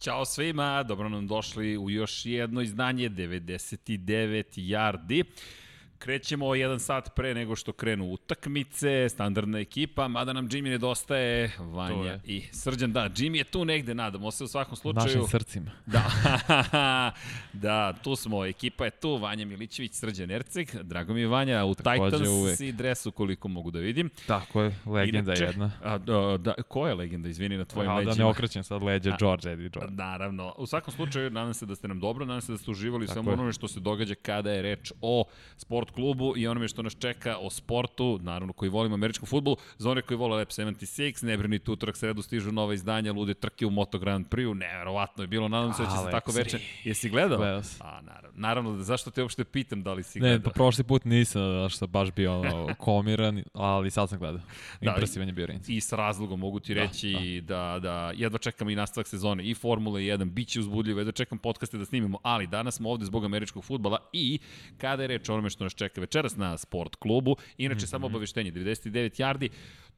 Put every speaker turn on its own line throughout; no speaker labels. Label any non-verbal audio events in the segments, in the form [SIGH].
Ćao svima, dobro nam došli u još jedno izdanje 99 yardi. Krećemo jedan sat pre nego što krenu utakmice, standardna ekipa, mada nam Jimmy nedostaje, Vanja i Srđan, da, Jimmy je tu negde, nadamo se u svakom slučaju.
Našim srcima. [LAUGHS]
Da, da, tu smo, ekipa je tu, Vanja Milićević, Srđan Erceg, drago mi je Vanja, u Takođe Titans uvek. i dresu koliko mogu da vidim.
Tako je, legenda Inače, jedna.
A, da, da, ko je legenda, izvini, na tvojim leđima?
Da ne okrećem sad leđe, George, Eddie George.
Naravno, u svakom slučaju, nadam se da ste nam dobro, nadam se da ste uživali samo onome što se događa kada je reč o sport klubu i onome što nas čeka o sportu, naravno koji volimo američkom futbolu, za one koji vole Lab 76, ne brinite, utorak sredu stižu nova izdanja, lude trke u Moto Grand Prix, neverovatno je bilo, nadam se da će se tako veče. Jesi gledao?
Gledao
A, naravno, naravno, zašto te uopšte pitam da li si
gledao? Ne, pa prošli put nisam, da što baš bio ono, komiran, ali sad sam gledao. Da, Impresivan je bio Rins.
I s razlogom mogu ti da, reći da, da, da jedva čekam i nastavak sezone i Formule 1, bit će uzbudljivo, jedva čekam podcaste da snimimo, ali danas smo ovde zbog američkog futbala i kada je reč o onome što nas čeka večeras na sport klubu. Inače, mm -hmm. samo obaveštenje, 99 yardi,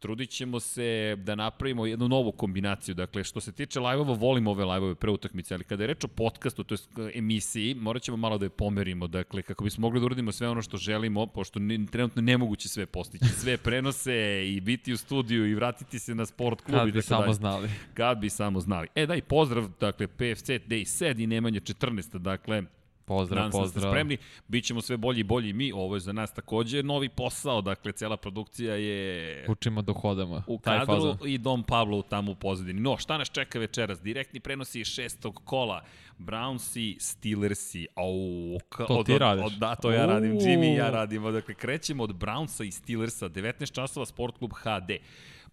trudit ćemo se da napravimo jednu novu kombinaciju. Dakle, što se tiče live-ova, volimo ove live-ove pre utakmice, ali kada je reč o podcastu, to je emisiji, morat ćemo malo da je pomerimo, dakle, kako bismo mogli da uradimo sve ono što želimo, pošto ne, trenutno nemoguće sve postići. [LAUGHS] Sve prenose i biti u studiju i vratiti se na sport klub.
Kad bi samo dalje. znali.
Kad bi samo znali. E, daj pozdrav, dakle, PFC Day 7 i Nemanja 14. Dakle,
Pozdrav, Nadam pozdrav. Da ste
spremni, Bićemo sve bolji i bolji mi, ovo je za nas takođe novi posao, dakle cela produkcija je...
Učimo da hodamo.
U kadru i Dom Pablo tamo u pozadini. No, šta nas čeka večeras? Direktni prenosi šestog kola. Brownsi, Steelersi. Au,
to od, ti radiš? Od,
da, to ja radim. Jimmy ja radimo. Dakle, krećemo od Brownsa i Steelersa, 19 časova, Sport klub HD.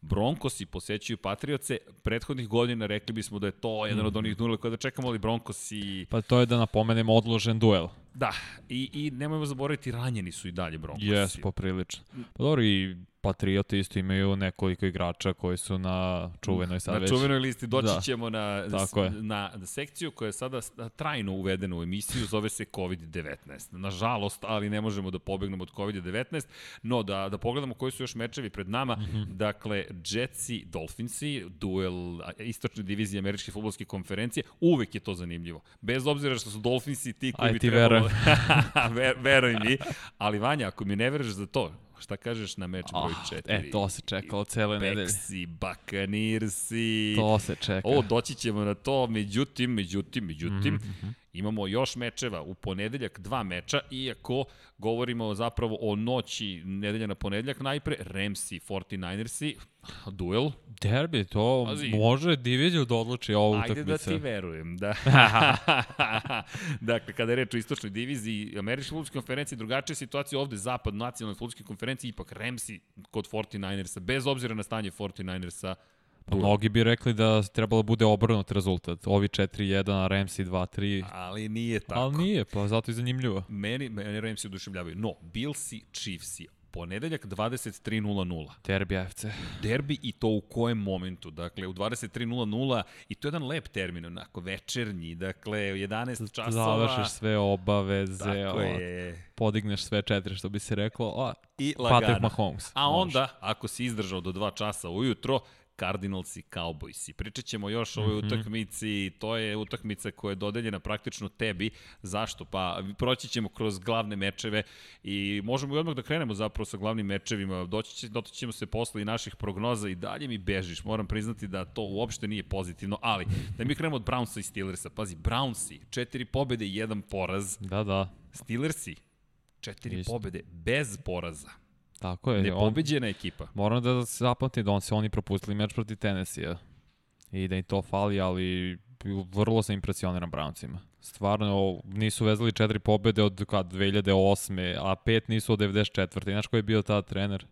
Broncosi posećuju Patrioce, prethodnih godina rekli bismo da je to jedan od onih duela kada čekamo, ali Broncosi...
Pa to je da napomenemo odložen duel.
Da, i, i nemojmo zaboraviti, ranjeni su i dalje Broncosi.
Jes, poprilično. Pa dobro, i Patrioti isto imaju nekoliko igrača koji su na čuvenoj sad
Na već. čuvenoj listi doći da. ćemo na, na, na sekciju koja je sada trajno uvedena u emisiju, zove se COVID-19. Nažalost, ali ne možemo da pobegnemo od COVID-19, no da, da pogledamo koji su još mečevi pred nama. Mm -hmm. Dakle, Jetsi, Dolphinsi, duel istočne divizije američke futbolske konferencije, uvek je to zanimljivo. Bez obzira što su Dolphinsi ti koji Aj, bi trebalo... Ver, [LAUGHS] veruj mi, ali Vanja, ako mi ne veruješ za to, Šta kažeš na meč broj 4?
Oh, e, to se čekalo cele nedelje.
Peksi, Bakanirsi.
To se čeka.
O, doći ćemo na to, međutim, međutim, međutim, mm -hmm. Imamo još mečeva. U ponedeljak dva meča, iako govorimo zapravo o noći nedelja na ponedeljak, najpre Ramsey, 49ersi, duel.
Derbi, to Pazi. može diviziju da odluči ovu utakmicu.
Ajde da ti verujem, da. [LAUGHS] dakle, kada je reč o istočnoj diviziji, Američke futbolske konferencije, drugačija situacija ovde, zapad nacionalne futbolske konferencije, ipak Ramsey kod 49ersa, bez obzira na stanje 49ersa,
Pa mnogi bi rekli da trebalo bude obrnut rezultat. Ovi 4-1, a Ramsey 2-3.
Ali nije tako.
Ali nije, pa zato je zanimljivo.
Meni, meni Ramsey oduševljavaju. No, Billsi, Chiefsi, Ponedeljak 23.00.
Derbi AFC.
Derbi i to u kojem momentu? Dakle, u 23.00 i to je jedan lep termin, onako večernji, dakle, u 11 časova.
Završiš sve obaveze, tako je. podigneš sve četiri, što bi se reklo, a,
I lagano. Patrick Mahomes. A onda, ako si izdržao do 2 časa ujutro, Cardinals i Cowboys. I pričat ćemo još o ovoj mm -hmm. utakmici, to je utakmica koja je dodeljena praktično tebi. Zašto? Pa proći ćemo kroz glavne mečeve i možemo i odmah da krenemo zapravo sa glavnim mečevima. Doći, će, doći ćemo se posle i naših prognoza i dalje mi bežiš. Moram priznati da to uopšte nije pozitivno, ali da mi krenemo od Brownsa i Steelersa. Pazi, Brownsi, četiri pobede i jedan poraz.
Da, da.
Steelersi, četiri Isto. pobede bez poraza.
Tako je.
Nepobeđena on, ekipa.
Moram da se zapamti da on se oni propustili meč protiv Tennessee i da im to fali, ali vrlo sam impresioniran Browncima. Stvarno, nisu vezali četiri pobede od kad, 2008. a pet nisu od 94. Znaš ko je bio ta trener?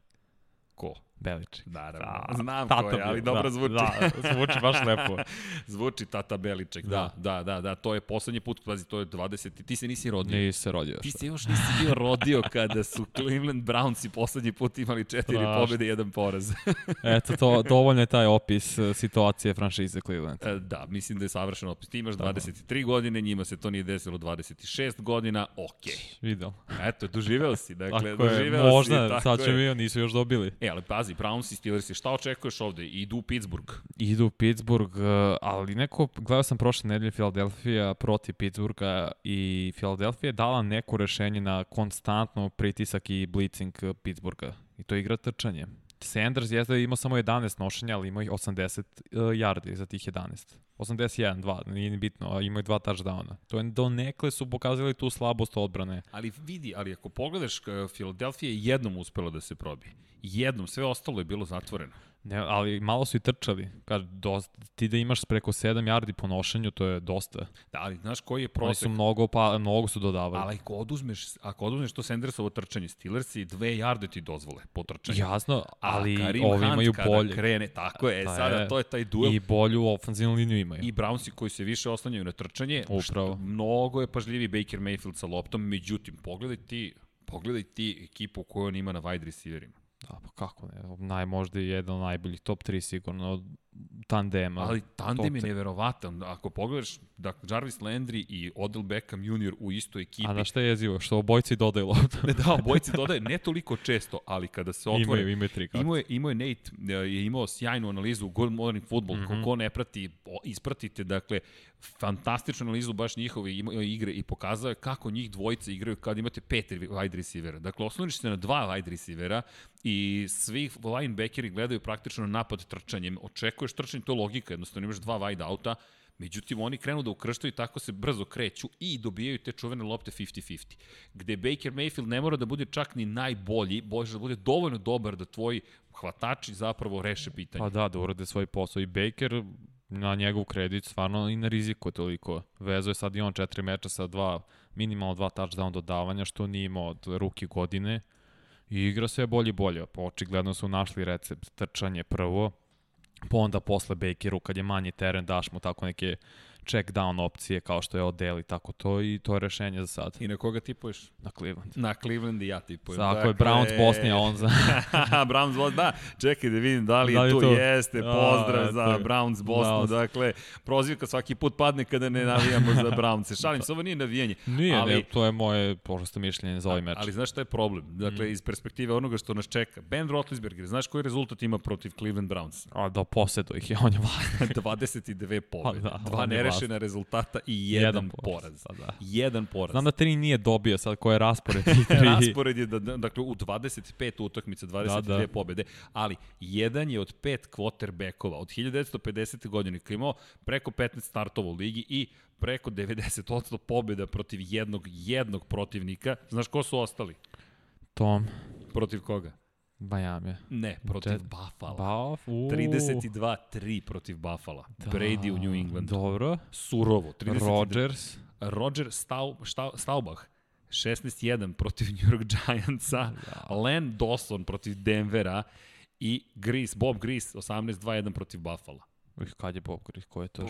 Ko?
Beliček.
Naravno. Da, Znam tata ko je, ali dobro da, zvuči.
Da, zvuči baš lepo. [LAUGHS]
zvuči Tata Beliček, da. da, da, da, to je poslednji put, pazi, to je 20. Ti se nisi rodio.
Nisi se rodio.
Ti se još nisi bio rodio kada su Cleveland Brownsi poslednji put imali četiri Praš. pobjede i jedan poraz. [LAUGHS]
Eto, to, dovoljno je taj opis e, situacije franšize Cleveland.
E, da, mislim da je savršen opis. Ti imaš 23 godine, njima se to nije desilo 26 godina, okej.
Videl.
Eto, doživeo si, dakle, tako doživeo je,
možda, si. Možda, sad će mi nisu još dobili.
E, ali pazi, pazi, Browns i Steelers, šta očekuješ ovde? Idu u Pittsburgh.
Idu u Pittsburgh, uh, ali neko, gledao sam prošle nedelje Philadelphia protiv Pittsburgha i Philadelphia je dala neko rešenje na konstantno pritisak i blitzing Pittsburgha. I to je igra trčanje. Sanders je da imao samo 11 nošenja, ali imao ih 80 uh, yardi za tih 11. 81, 2, nije ni bitno, a imaju dva touchdowna. To je do nekle su pokazali tu slabost odbrane.
Ali vidi, ali ako pogledaš, Philadelphia je jednom uspela da se probi. Jednom, sve ostalo je bilo zatvoreno.
Ne, ali malo su i trčali. Kad dosta, ti da imaš preko 7 yardi po nošenju, to je dosta.
Da, ali znaš koji je
Oni
prosek?
su mnogo, pa, mnogo su dodavali.
Ali ako oduzmeš, ako oduzmeš to Sandersovo trčanje, Steelersi dve yarde ti dozvole po trčanju.
Jasno, ali ovi
Hunt
imaju bolje.
krene, tako je, e,
Pa
sada
je.
to je taj duel.
I bolju ofenzivnu liniju imaju.
I Brownsi koji se više oslanjaju na trčanje,
Upravo.
što mnogo je pažljiviji Baker Mayfield sa loptom, međutim, pogledaj ti, pogledaj ti ekipu koju on ima na wide receiverima.
Da, pa kako ne, naj, možda i jedan od najboljih, top 3 sigurno, tandema.
Ali tandem je neverovatan. Ako pogledaš, da Jarvis Landry i Odell Beckham Jr. u istoj ekipi,
A na šta je jezivo? Što obojci dodaju loptu.
ne [LAUGHS] da, obojci dodaje ne toliko često, ali kada se otvore,
imaju, imaju tri kako.
Imao je, imao je Nate, e, je imao sjajnu analizu u Good Morning Football, mm. -hmm. ko ne prati, ispratite, dakle, fantastičnu analizu baš njihove igre i pokazao je kako njih dvojica igraju kad imate pet wide receivera. Dakle, osloniš se na dva wide receivera i svi linebackeri gledaju praktično napad trčanjem. Očekuješ trčanje, to je logika, jednostavno imaš dva wide outa, Međutim, oni krenu da ukrštaju i tako se brzo kreću i dobijaju te čuvene lopte 50-50. Gde Baker Mayfield ne mora da bude čak ni najbolji, može da bude dovoljno dobar da tvoji hvatači zapravo reše pitanje.
Pa da, da urade svoj posao. I Baker na njegov kredit stvarno i na riziku toliko. Vezo je sad i on četiri meča sa dva, minimalno dva touchdown dodavanja, što nije imao od ruki godine. I igra sve bolje i bolje. Pa očigledno su našli recept trčanje prvo, pa onda posle Bakeru kad je manji teren daš mu tako neke check down opcije kao što je Odell i tako to i to je rešenje za sad.
I na koga tipuješ?
Na Cleveland.
Na Cleveland i ja tipujem.
Tako je, Browns Bosnija, on za... [LAUGHS]
Browns Bosnia, da. Čekaj da vidim da li,
Da li
tu
to?
jeste pozdrav
A,
za
je.
Browns Bosnu.
Browns.
Dakle, prozivka svaki put padne kada ne navijamo za Brownse. [LAUGHS] Šalim se, ovo nije navijanje.
Nije,
ali,
ne, to je moje prosto mišljenje za ovaj meč.
Ali znaš šta je problem? Dakle,
Mm.
iz perspektive onoga što nas čeka. Ben Roethlisberger, znaš koji rezultat ima protiv Cleveland Browns?
A da posedu ih je, on je vlast.
22 pobjede.
Pa da,
Dva nerešena rezultata i jedan,
Jedan
poraz.
poraz, pa da.
Jedan poraz.
Znam da tri nije dobio sad koje je raspored. [LAUGHS]
Raspored je, da, dakle, u 25 utakmica, 22
Da, da.
pobede, ali jedan je od pet quarterbackova od 1950. godine koji imao preko 15 startova u ligi i preko 90% pobjeda protiv jednog, jednog protivnika. Znaš ko su ostali?
Tom,
Protiv koga?
Miami.
Ne, protiv
Jet-
Buffalo.
Uuu.
32-3 protiv Buffalo. Da, Brady u New Englandu.
Dobro.
Surovo. 32.
Rodgers.
Roger Stau, Stau, Staubach, 16-1 protiv New York Giantsa,
Da.
Len Dawson protiv Denvera i Gris, Bob Gris 18-2-1 protiv Buffalo.
Ih, kad je Bob Gris, ko je to?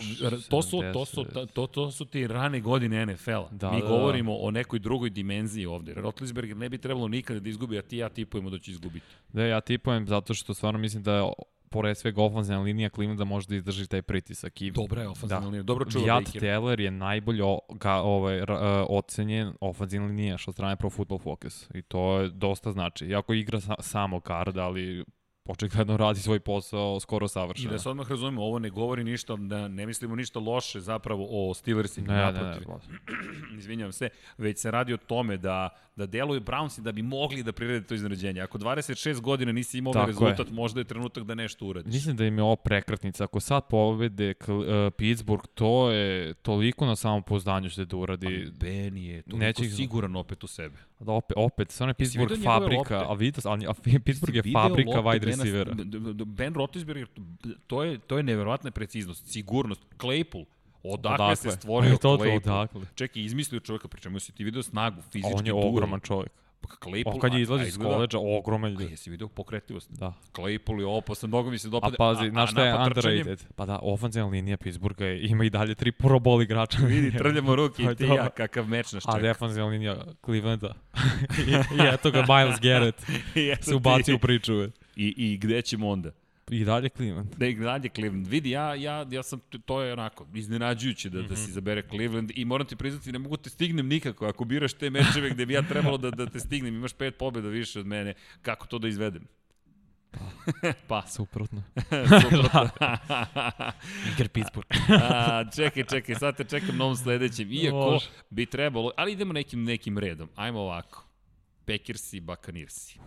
To su, to su,
70?
to, to su ti rane godine NFL-a.
Da,
Mi
da,
govorimo o nekoj drugoj dimenziji ovde. Rotlisberger ne bi trebalo nikada da izgubi, a ti ja tipujemo da će izgubiti.
Da, ja tipujem zato što stvarno mislim da je pored svega ofenzivna linija Clevelanda može da izdrži taj pritisak. I
Dobra je ofenzivna
Da.
linija, dobro čuva
Jad
Baker.
Taylor je najbolje o, ga, ovaj, uh, ocenjen ofenzivna linija što strane Pro Football Focus. I to je dosta znači. Iako igra sa, samo kard, ali očigledno radi svoj posao skoro
I
savršeno.
da se odmah razumemo, ovo ne govori ništa, da ne mislimo ništa loše zapravo o Steelersima.
ne, ne, ne, ne, [CLEARS THROAT]
izvinjavam se, već se radi o tome da, da deluju Brownsi da bi mogli da prirede to iznenađenje. Ako 26 godina nisi imao ovaj
Tako je.
rezultat, možda je trenutak da nešto uradiš.
Mislim da im je ovo prekretnica. Ako sad pobede Kl- uh, Pittsburgh, to je toliko na samom pouzdanju što je da uradi.
Ben je toliko
Neće
siguran opet u sebe.
Da opet, opet, stvarno je Pittsburgh fabrika, a vidio sam, ali a Pittsburgh je fabrika
lopte
wide receivera.
Ben Roethlisberger, to je, to je neverovatna preciznost, sigurnost. Claypool, odakle,
Odakle?
se stvorio
to, to,
Claypool?
odakle?
Čekaj, izmislio čovjeka, pričemu si ti video snagu,
A
fizički
on je
duel.
ogroman čovjek.
Claypool,
On kad
a-
je
a
izlazi iz koleđa, ogroman
A
ljudi.
jesi video pokretljivost?
Da.
Claypool je opasan, mnogo mi se
A
dopada.
pazi, znaš šta je underrated? Pa da, ofenzivna linija Pittsburgha je, ima i dalje tri pro bol igrača.
Vidi, trljamo [LAUGHS] ruke i ti ja, kakav meč nas
A
čeka.
defensivna linija Clevelanda. [LAUGHS] I, I eto ga Miles Garrett [LAUGHS] se ubacio u priču.
I, I gde ćemo onda?
I dalje Cleveland.
Da je dalje Cleveland. Vidi, ja, ja, ja sam, to je onako, iznenađujuće da, da
Mhm.
se izabere Cleveland i moram ti priznati, ne mogu te stignem nikako. Ako biraš te mečeve gde bi ja trebalo da, da te stignem, imaš pet pobjeda više od mene, kako to da izvedem? pa, [LAUGHS]
Suprotno. [LAUGHS]
suprotno. [LAUGHS]
Iger Pittsburgh.
A, čekaj, čekaj, sad te čekam na ovom sledećem. Iako
Može.
bi trebalo, ali idemo nekim, nekim redom. Ajmo ovako. Packersi i Buccaneersi.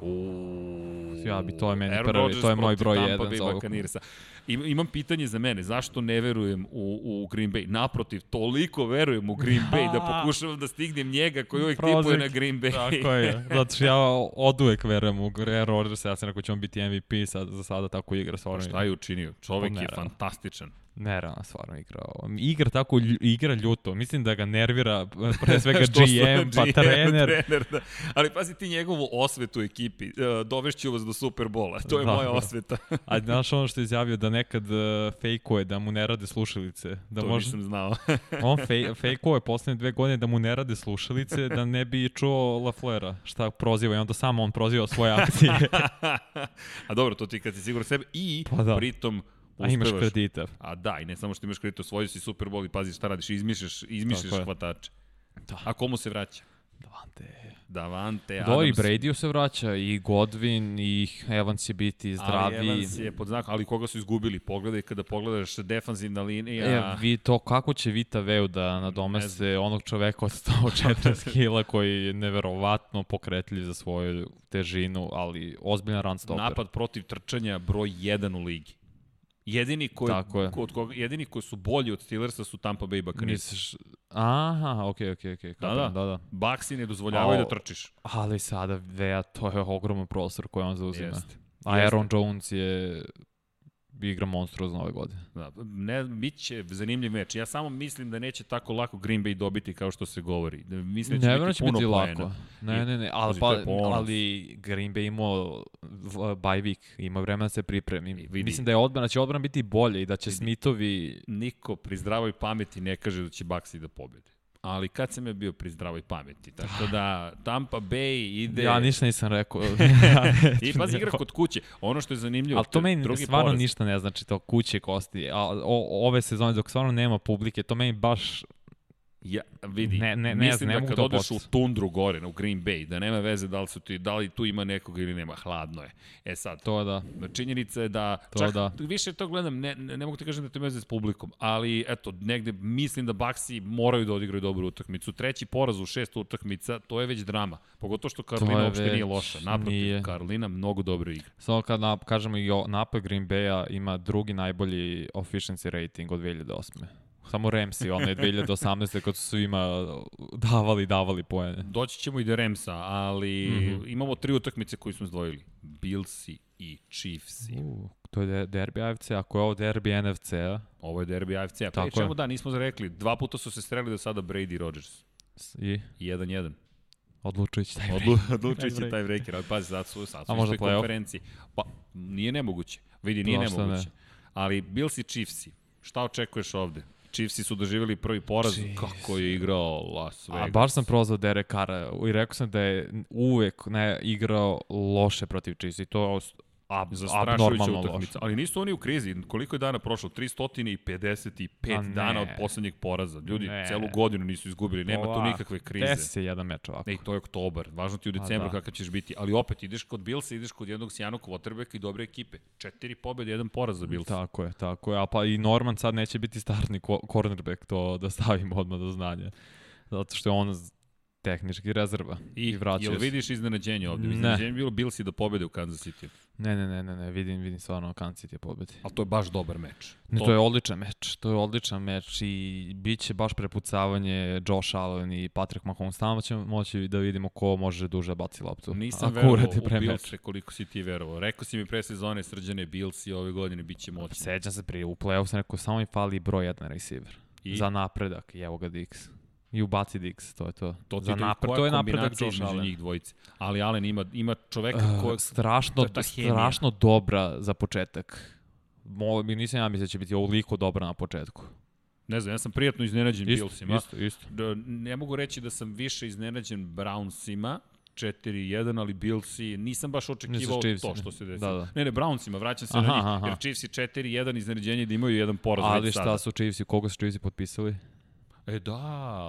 Uuu,
Ja bi- to je meni
Aaron
prvi,
Rodgers
to je moj broj
Tampa
jedan
Bay
za ovog.
Buccaneersa. Im, imam pitanje za mene, zašto ne verujem u, u Green Bay? Naprotiv, toliko verujem u Green Bay da [LAUGHS] pokušavam da stignem njega koji uvijek tipuje na Green Bay.
Tako je. Zato što ja od uvek verujem u Aaron Rodgersa, ja sam rekao će on biti MVP, sad, za sada tako igra stvarno.
Šta je učinio? Čovek je fantastičan.
Nerealno stvarno igrao. Igra tako, igra ljuto. Mislim da ga nervira [LAUGHS] pre svega GM, pa
GM,
trener.
trener da. Ali pazi ti njegovu osvetu ekipi. Uh, dovešću vas do Superbola. To je
Da,
moja
da.
osveta.
A znaš ono što je izjavio da nekad uh, fejkuje, da mu ne rade slušalice. Da
to
može,
nisam znao. [LAUGHS]
on fej, fejkuje poslednje dve godine da mu ne rade slušalice, da ne bi čuo Laflera šta proziva i onda samo on proziva svoje [LAUGHS] akcije.
A dobro, to ti kad si siguran sebe i
Pa da.
pritom
A imaš
uspevaš.
kredita.
A da, i ne samo što imaš kredit, osvojio si Super Bowl i pazi šta radiš, izmišljaš, izmišljaš hvatače.
Da.
A komu se vraća?
Davante.
Davante
Do i
Adams.
Brady se vraća, i Godwin, i Evans će biti
Ali
zdravi.
Evans je pod znakom, ali koga su izgubili? Pogledaj kada pogledaš defanzivna linija.
E, vi to, kako će Vita Veu da nadomeste onog čoveka od 140 kila koji je neverovatno pokretljiv za svoju težinu, ali ozbiljan run stopper.
napad protiv trčanja broj 1 u ligi. Jedini koji,
Tako je.
Od koga, jedini koji su bolji od Steelersa su Tampa Bay Buccaneers.
Misliš, aha, okej, okej, okej.
Da,
Da,
da.
da, da.
Bucksi ne dozvoljavaju da trčiš.
Ali sada Vea, to je ogroman prostor koji on zauzima.
Jeste.
Aaron Jones je igra monstruozno ove godine.
Da, ne, bit će zanimljiv meč. Ja samo mislim da neće tako lako Green Bay dobiti kao što se govori. Da Mislim da će
Ne
biti
verujem će
puno
biti lako. Ne, ne, ne, ali, pa, ali Green Bay imao bye week, ima vremena da se pripremi.
vidi.
Mislim da je odbrana, će odbrana biti bolje i da će Smithovi
Niko pri zdravoj pameti ne kaže da će Bucksi da pobede. Ali kad sam ja bio pri zdravoj pameti. Tako da Tampa Bay ide...
Ja ništa nisam rekao. [LAUGHS]
I pazi igra kod kuće. Ono što je zanimljivo,
Ali to meni
drugi
stvarno
poraz.
ništa ne znači, to kuće kosti. A, o, ove sezone, dok stvarno nema publike, to meni baš...
Ja, vidi,
Ne, ne, ne
mislim
znam, ne
da kad
to
odeš u tundru gore, u Green Bay, da nema veze da li, su ti, da li tu ima nekoga ili nema, hladno je. E sad,
To da.
činjenica je da,
To
čak
da.
više to gledam, ne, ne, ne mogu ti kažem da to ima veze s publikom, ali eto, negde mislim da Baxi moraju da odigraju dobru utakmicu. Treći poraz u šest utakmica, to je već drama. Pogotovo što Karolina uopšte nije
već-
loša. Naprotiv,
nije.
Karolina mnogo dobro igra.
Samo kad nap, kažemo i napad Green Bay-a ima drugi najbolji efficiency rating od 2008. Samo Ramsey, ono je 2018. kad su svima davali, davali poene.
Doći ćemo i do Remsa, ali mm. -hmm. imamo tri utakmice koje smo zdvojili. Billsi i Chiefsi.
Uh, to je de- derbi AFC, ako je ovo derbi NFC-a,
Ovo je derbi AFC-a. Pričamo
je.
da, nismo rekli. Dva puta su se sreli do sada Brady i Rodgers.
i
1-1.
odlučujući taj
Odlu,
break. [LAUGHS]
odlučujući
Taj
breaker, ali pazi, sad su, sad su
play-off?
konferenciji. Pa, nije nemoguće. Vidi, nije
Zašto
nemoguće. Ali Bills i Chiefsi, šta očekuješ ovde? Chiefsi su doživjeli prvi poraz,
Chiefs.
kako je igrao Las Vegas.
A baš sam prozvao Derek Carra i rekao sam da je uvek ne, igrao loše protiv Chiefs i to ab, abnormalno
utakmica. Ali nisu oni u krizi. Koliko je dana prošlo? 355
A ne.
dana od poslednjeg poraza. Ljudi,
Ne.
celu godinu nisu izgubili. Nema tu
Ovako,
nikakve krize.
Desi se jedan meč ovako.
Ej, to je oktobar. Važno ti u
A,
decembru
da.
kakav ćeš biti. Ali opet, ideš kod Billsa, ideš kod jednog sjajnog quarterbacka i dobre ekipe. Četiri pobjede, jedan poraz za Bills.
Tako je, tako je. A pa i Norman sad neće biti startni cornerback, to da stavimo odmah do znanja. Zato što je on tehnički rezerva.
I,
I vraća
jel vidiš iznenađenje ovde?
Ne.
Iznenađenje je bilo Billsi da pobede u Kansas City.
Ne, ne, ne, ne, ne, vidim, vidim stvarno Kansas City pobedi.
Ali to je baš dobar meč.
Ne, to je odličan meč, to je odličan meč i bit će baš prepucavanje Josh Allen i Patrick Mahomes. Tamo ćemo moći da vidimo ko može duže baci loptu.
Nisam
Ako
verovao u Billse
meča.
koliko si ti verovao. Rekao si mi pre sezone srđane Billsi ove godine bit će moćni.
Sećam se prije, u play-off sam rekao, samo mi fali broj jedan receiver.
I
Za napredak, i evo ga Dix. I ubaci Dix, to je to.
to, ti
Za napred,
koja
to je napredak Josh
između
Allen.
njih dvojice. Ali Allen ima, ima čoveka
Uh, strašno,
je ta hemija.
strašno dobra za početak. Mo, nisam ja mislio da će biti ovoliko dobra na početku.
Ne znam, ja sam prijatno iznenađen
Isto,
Billsima.
isto, isto.
Da, ne mogu reći da sam više iznenađen Brownsima, 4-1, ali Billsi, nisam baš očekivao
Chiefs,
to što se desilo.
Da, da.
Ne, ne, Brownsima, vraćam se
Aha,
na njih,
aha.
jer Chiefs je 4-1 iznenađenje da imaju jedan poraz
Ali šta
sada.
su Chiefsi, koga su Chiefsi potpisali?
E da,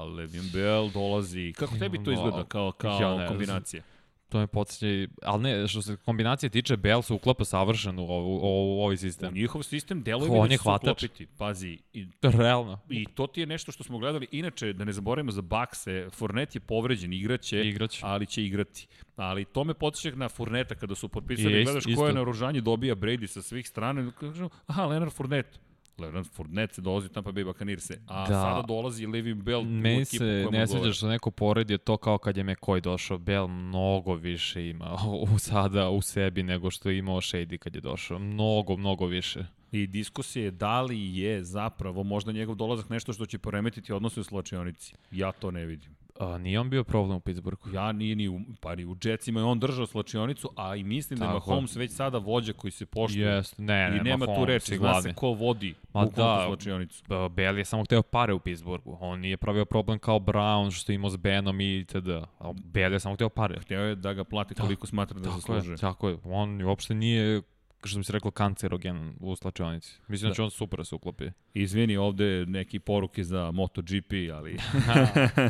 Le'Veon Bell dolazi. Kako tebi to izgleda kao,
Ja
kao
ne znam.
kombinacija?
To me podsjeća, ali ne, što se kombinacije tiče, Bell se uklapa savršeno u, u, u, u ovaj
U
sistem.
njihov sistem deluje mi da će se uklopiti. Pazi, i
Realno.
I to ti je nešto što smo gledali. Inače, da ne zaboravimo za Bakse, Fournette je povređen, igraće,
Igrać.
ali će igrati. Ali to me podsjeća na Fourneta kada su potpisali,
Jest,
gledaš
isto.
koje naoružanje dobija Brady sa svih strana i kažu, aha, Leonard Fournette. Leonard Fournette se dolazi u Tampa Bay Buccaneers. A
Da.
sada dolazi Levi Bell u
Meni
ekipu
se ne sviđa što neko poredi to kao kad je McCoy došao. Bell mnogo više ima [LAUGHS] u sada u sebi nego što je imao Shady kad je došao. Mnogo, mnogo više.
I diskusija je da li je zapravo možda njegov dolazak nešto što će poremetiti odnose u slačionici. Ja to ne vidim.
A, nije on bio problem u Pittsburghu.
Ja nije ni u, pa ni u Jetsima je on držao slačionicu, a i mislim da je
Tako.
Mahomes već sada vođa koji se poštuje.
Jest, ne, ne,
I nema tu reči, zna se ko vodi
Ma da.
slačionicu.
Bell je samo hteo pare u Pittsburghu. On nije pravio problem kao Brown što je imao s Benom i itd. A Bell je samo hteo pare.
Hteo je da ga plati koliko smatra da
Tako
zaslužuje.
je, tako je. On uopšte nije što bi se reklo, kancerogen u slačionici. Mislim da,
Da.
će on super da se uklopi.
Izvini, ovde neki poruke za MotoGP, ali...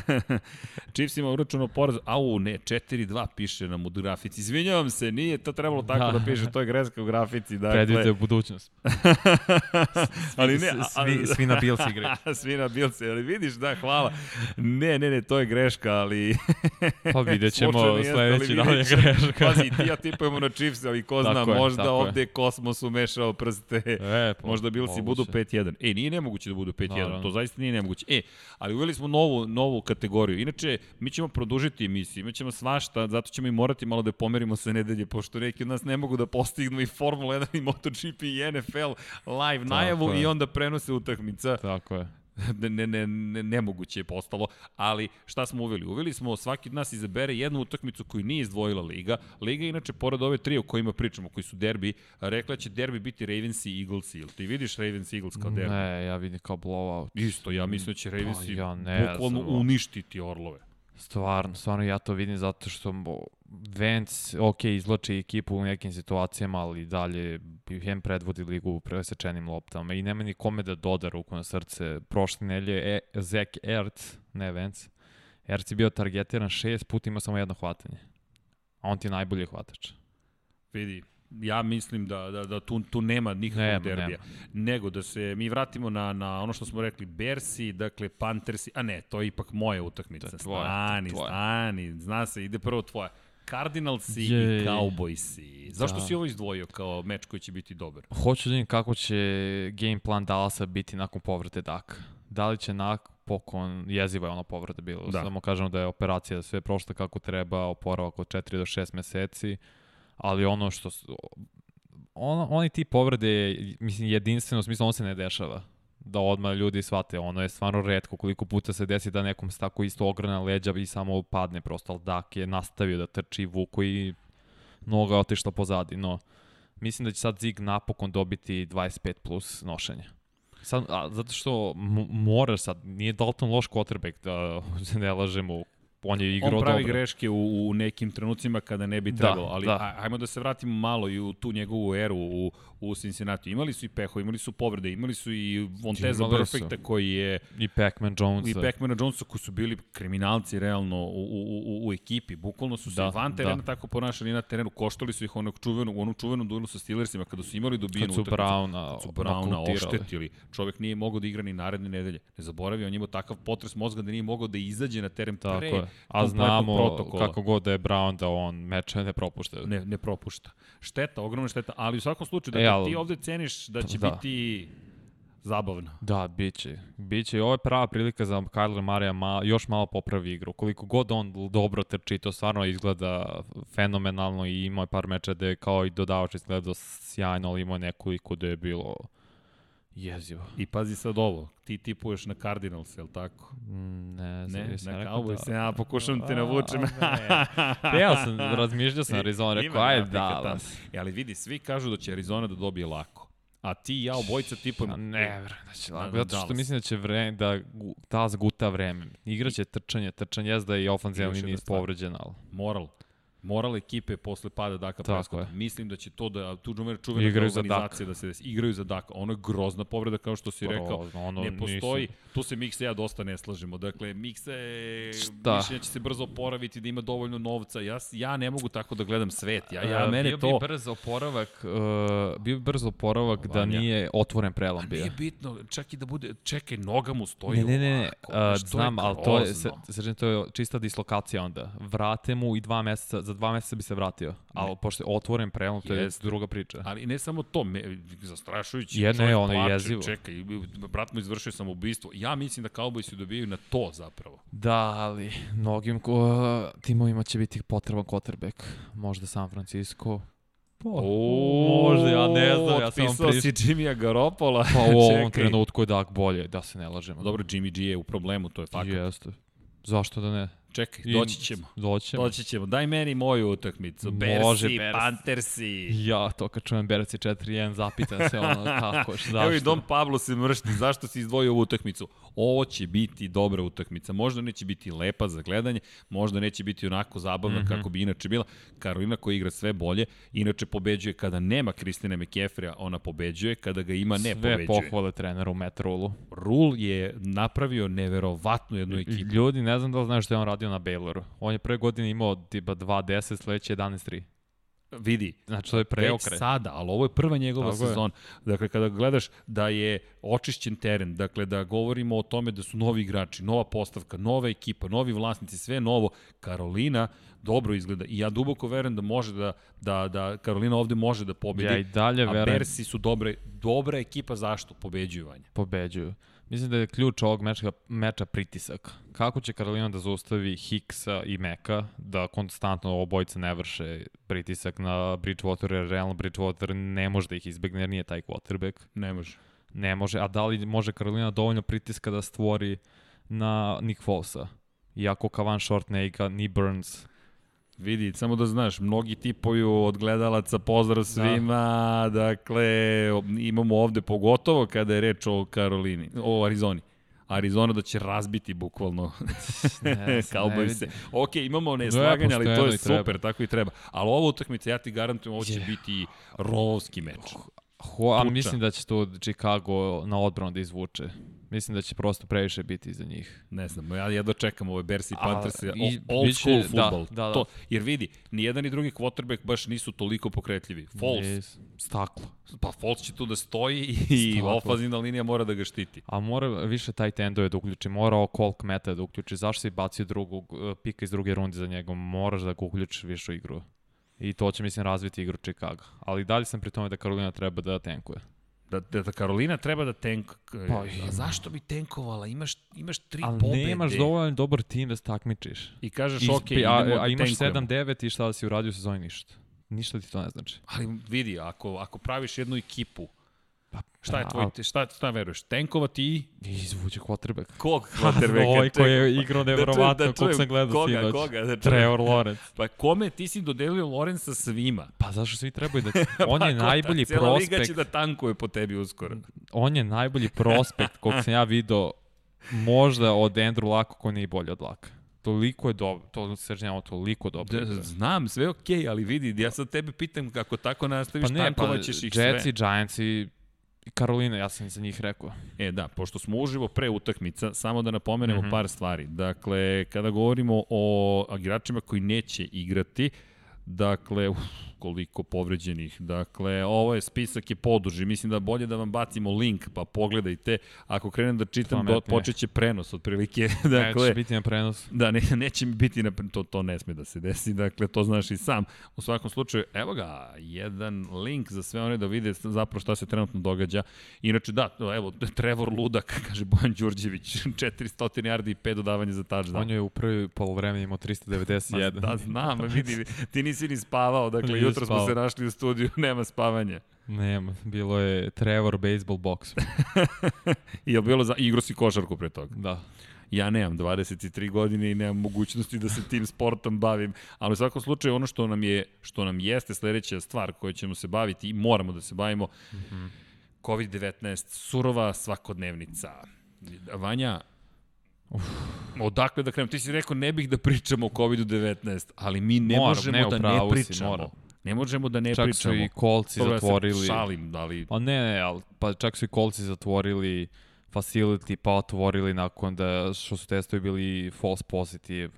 [LAUGHS] Chiefs ima uračuno poraz. Au, ne, 4-2 piše nam u grafici. Izvinjavam se, nije to trebalo tako da,
Da.
piše, to je greska u grafici. Dakle,
Predvide budućnost. [LAUGHS]
ali ne, a,
svi, svi na Bills igraju. [LAUGHS]
Svi na Bilce, ali vidiš, da, hvala. Ne, ne, ne, to je greška, ali...
Pa vidjet ćemo sledeći da je greška.
Pazi, ti ja tipujemo na Chiefs, ali ko zna,
Tako
možda
je.
ovde kosmos umešao prste.
E, [LAUGHS] pa,
Možda Bilsi budu 5-1. E, nije nemoguće da budu 5-1.
Naravno.
To zaista nije nemoguće. E, ali uveli smo novu, novu kategoriju. Inače, mi ćemo produžiti emisiju, imat ćemo svašta, zato ćemo i morati malo da je pomerimo sa nedelje, pošto neki od nas ne mogu da postignu i Formula 1 i MotoGP i NFL live najavu
je.
i onda prenose utakmica
Tako je. [LAUGHS]
ne, ne, ne, ne, nemoguće je postalo, ali šta smo uveli? Uveli smo, svaki od nas izabere jednu utakmicu koju nije izdvojila Liga. Liga inače, pored ove tri o kojima pričamo, koji su derbi, rekla će derbi biti Ravens i Eagles. Ili ti vidiš Ravens i Eagles kao derbi?
Ne, ja vidim kao blowout.
Isto, ja mislim da će Ravensi
Pa ja ne
bukvalno uništiti Orlove.
Stvarno, stvarno ja to vidim zato što Vance, ok, izloči ekipu u nekim situacijama, ali dalje hem predvodi ligu u presečenim loptama i nema ni kome da doda ruku na srce. Prošle nelje e, Zach Ertz, ne Vance, Ertz je bio targetiran šest puta, ima samo jedno hvatanje. A on ti je najbolji hvatač.
Vidi, ja mislim da, da, da tu, tu nema nikakvog
Nema,
derbija. Nego da se mi vratimo na, na ono što smo rekli, Bersi, dakle Panthersi, a ne, to je ipak moja utakmica.
To je tvoja,
stani,
tvoja.
stani, zna se, ide prvo tvoja. Cardinalsi i. Cowboysi. Zašto
Da.
si ovo izdvojio kao meč koji će biti dobar?
Hoću da vidim kako će game plan Dallasa biti nakon povrate Daka. Da li će napokon, jeziva je ona povrata bila,
Da.
da. samo kažemo da je operacija sve prošla kako treba, oporavak od 4 do 6 meseci, ali ono što, on, oni ti povrede, mislim, jedinstveno, u smislu, on se ne dešava da odmah ljudi shvate, ono je stvarno redko koliko puta se desi da nekom se tako isto ograna leđa i samo padne prosto, ali Dak je nastavio da trči vuku i noga otišla pozadi, no mislim da će sad Zig napokon dobiti 25 plus nošenja. Sad, a, zato što moraš sad, nije Dalton loš quarterback, da [LAUGHS] se ne lažemo, on je igrao
On
dobro.
pravi greške u, u nekim trenucima kada ne bi
Da,
trebalo, ali
da.
ajmo da se vratimo malo i u tu njegovu eru u, u Cincinnati. Imali su i peho, imali su povrede, imali su i Vonteza
Imali su.
Perfecta koji je
I Pac-Man Jones.
i Pac-Mana Jonesa koji su bili kriminalci realno u, u, u, u ekipi. Bukvalno su se
Da,
da, van terena
da.
tako ponašali na terenu. Koštali su ih onog čuvenu, u onom čuvenom duelu sa Steelersima kada su imali dobijenu
Kad su
utakmicu.
Brauna,
su Brauna oštetili. Čovek nije mogao da igra ni naredne nedelje. Ne zaboravi, on je imao takav potres mozga da nije mogao da izađe na teren
Tako
pre
je. A znamo
protokola.
kako god da je Brown da on meče ne propušta.
ne, ne propušta. Šteta, ogromna šteta, ali u svakom slučaju, da
E, ali-
ti ovde ceniš da će
Da.
biti zabavno.
Da, biće. Biće i ovo je prava prilika za Kyler Marija ma, još malo popravi igru. Koliko god on dobro trči, to stvarno izgleda fenomenalno i imao je par meča da je kao i dodavač izgledao sjajno, ali imao je nekoliko da je bilo jezivo.
I pazi sad ovo, ti tipuješ na Cardinals, je li tako?
Mm, Ne, znam,
Ne,
jesam
na Cowboys,
da.
ja pokušam te navučem.
Ne. [LAUGHS] Ja sam, razmišljao sam Arizona, rekao, ajde. Dallas.
E, ali vidi, svi kažu da će Arizona da dobije lako. A ti i ja obojica tipujemo...
A ne, vre, da će lako, zato što mislim da će vreme, da gu- Dallas guta vreme. Igraće trčanje, trčanje, jezda i
Još
ofanzivni
jedna
niz
stvar.
povređen, ali
Moral. Morale ekipe posle pada Daka
je.
Mislim da će to da tu džumer čuvena
Igraju za
organizacija da se desi. Igraju za Daka. Ono je grozna povreda kao što si rekao.
Grozno, ono
ne postoji,
nisu-
tu se Miksa ja dosta ne slažemo. Dakle, Miksa je,
Šta?
mišljenja će se brzo oporaviti, da ima dovoljno novca. Ja, ja ne mogu tako da gledam svet. Ja, ja
E,
mene
bio
to...
bi brz oporavak, uh, bio bi brz oporavak da
Vanja.
nije otvoren prelom
A
bio.
nije bitno, čak i da bude, čekaj, noga mu stoji
Ne, ne, ne, ne.
ovako,
Uh, znam, ali to je, srđan, to je čista dislokacija onda. Vrate mu i dva meseca, za dva meseca bi se vratio. Ali pošto je otvoren prelom, to je druga priča.
Ali ne samo to, me, zastrašujući.
Je, ne,
čovjek
ono je
plače,
jezivo.
Čekaj, brat mu izvršio samoubistvo. Ja mislim da Cowboysi dobijaju na to zapravo.
Da, ali mnogim ko, timovima će biti potreban quarterback. Možda San Francisco. Pa, možda, ja ne znam, ja sam
Otpisao si
prišao.
Jimmya Garopola.
Pa u ovom trenutku je Dak bolje, da se ne lažemo.
Dobro, Jimmy G je u problemu, to je fakat.
Jeste. Zašto da ne?
Čekaj,
I-
doći ćemo.
Doći ćemo.
Doći ćemo. Daj meni moju utakmicu.
Može,
Bersi,
Bears.
Panthersi.
Ja, to kad čujem Berci 4-1, zapitam se ono [LAUGHS] kako, zašto?
Evo i Dom Pablo se mršti, zašto si izdvojio ovu utakmicu? Ovo će biti dobra utakmica. Možda neće biti lepa za gledanje, možda neće biti onako zabavna mm. -hmm. kako bi inače bila. Karolina koja igra sve bolje, inače pobeđuje kada nema Kristine McCaffrey, ona pobeđuje, kada ga ima ne
Sve
pobeđuje.
pohvale treneru Matt Rulu.
Rule je napravio neverovatnu jednu ekipu.
Ljudi, ne znam da li znaju što je on radio na Bayloru. On je pre godine imao tipa 2-10, sledeće 11-3.
Vidi,
Znači, to je
Već
preokret.
sada, ali ovo je prva njegova
Tako je.
sezona. Dakle, kada gledaš da je očišćen teren, dakle da govorimo o tome da su novi igrači, nova postavka, nova ekipa, novi vlasnici, sve novo, Karolina dobro izgleda i ja duboko verujem da može da, da, da Karolina ovde može da pobedi.
Ja i dalje
a
verujem
Bersi su dobre, dobra ekipa zašto pobeđuju vanje.
pobeđuju. Mislim da je ključ ovog meča, meča pritisak. Kako će Karolina da zaustavi Hicksa i Meka, da konstantno obojica ne vrše pritisak na Bridgewater, jer realno Bridgewater ne može da ih izbegne jer nije taj quarterback.
Ne može.
Ne može. A da li može Karolina dovoljno pritiska da stvori na Nick Folesa? Iako Kavan Short ne igra, ni Burns.
Vidi, samo da znaš, mnogi tipuju od gledalaca, pozdrav svima, da. dakle, imamo ovde pogotovo kada je reč o Karolini, o Arizoni. Arizona da će razbiti bukvalno [LAUGHS]
Ne, ne
Cowboys se.
vidim.
Ok, imamo neslaganja, ali to je
i treba.
super, tako i treba. Ali ova utakmica, ja ti garantujem, ovo će biti rovski meč.
Ho, ali
Tuča.
mislim da će tu Chicago na odbranu da izvuče. Mislim da će prosto previše biti za njih.
Ne znam, ja jedno čekam ove Bersi i Panthers,
i
o- old
biće-
school
da,
futbol.
da, da.
To, jer vidi, ni jedan ni drugi quarterback baš nisu toliko pokretljivi. Foles,
Nis- Staklo.
pa Foles će tu da stoji i [LAUGHS] ofazina linija mora da ga štiti.
A mora više taj endove da uključi, mora ovo Colk Meta da uključi. Zašto si bacio drugog uh, pika iz druge runde za njega? Moraš da ga uključiš više u igru. I to će, mislim, razviti igru Chicago. Ali i dalje sam pri tome da Karolina treba da tenkuje.
Da, da, da Karolina treba da tenk...
Pa,
a zašto bi tenkovala? Imaš, imaš tri
Ali
pobede.
nemaš dovoljno dobar tim da se takmičiš.
I kažeš,
Ispi-
ok, idemo
a,
da
a imaš
tenkujemo.
7-9 i šta da si uradio u sezoni ništa. Ništa ti to ne znači.
Ali vidi, ako, ako praviš jednu ekipu,
Pa,
šta je tvoj, šta, šta veruješ? Tenkovati i
I izvuče quarterback.
kog
Ovaj koji je igrao neverovatno,
da
kog sam gledao
koga,
sinoć.
Koga, da.
Trevor Lawrence.
Pa kome ti si dodelio Lorenza svima?
Pa zašto svi trebaju da... [LAUGHS] On je
Pa, ko
najbolji
ta, Cela liga
prospekt.
će da tankuje po tebi uskoro.
On je najbolji prospekt kog sam ja video možda od Andrew Laka ko nije bolji od Laka. Toliko je dobro, to srđenjamo toliko dobro.
Da, znam, sve je okej, okay, ali vidi, ja sad tebe pitam kako tako nastaviš,
pa
pa
ne, pa
tankovaćeš ih
Jets
sve.
i Giants i i Karolina, ja sam za njih rekao.
E da, pošto smo uživo pre utakmica, samo da napomenemo mm. -hmm. par stvari. Dakle, kada govorimo o igračima koji neće igrati, dakle, uf, koliko povređenih. Dakle, ovo je spisak je poduži. Mislim da bolje da vam bacimo link, pa pogledajte. Ako krenem da čitam, do,
Pametnije.
počet će prenos otprilike. [LAUGHS]
Dakle, Neće biti na prenos.
Da, ne, neće mi biti, na, to, to ne sme da se desi, dakle, to znaš i sam. U svakom slučaju, evo ga, jedan link za sve one da vide zapravo šta se trenutno događa. Inače, da, evo, Trevor Ludak, [LAUGHS] kaže Bojan Đurđević, [LAUGHS] 400 yardi i 5 dodavanja za touchdown.
On je u prvi polovreme imao
Ma,
391.
Da, znam, vidi, ti nisi ni spavao, dakle, jutro smo se našli u studiju, [LAUGHS] nema spavanja.
Nema, bilo je Trevor baseball box. [LAUGHS]
I je bilo za, igro si košarku pre toga.
Da.
Ja nemam 23 godine i nemam mogućnosti da se tim sportom bavim, ali u svakom slučaju ono što nam je što nam jeste sledeća stvar koju ćemo se baviti i moramo da se bavimo mm. -hmm. COVID-19 surova svakodnevnica. Vanja, Odakle da krenemo? Ti si rekao ne bih da pričamo o COVID-19, ali mi ne
Moram,
možemo
ne,
da ne
si,
pričamo.
moram.
Ne možemo da ne
čak
pričamo.
su i kolci
Dobro, ja se
zatvorili.
šalim, ali...
Pa ne, ne, ali, pa čak su i kolci zatvorili facility, pa otvorili nakon da što su testovi bili false positive.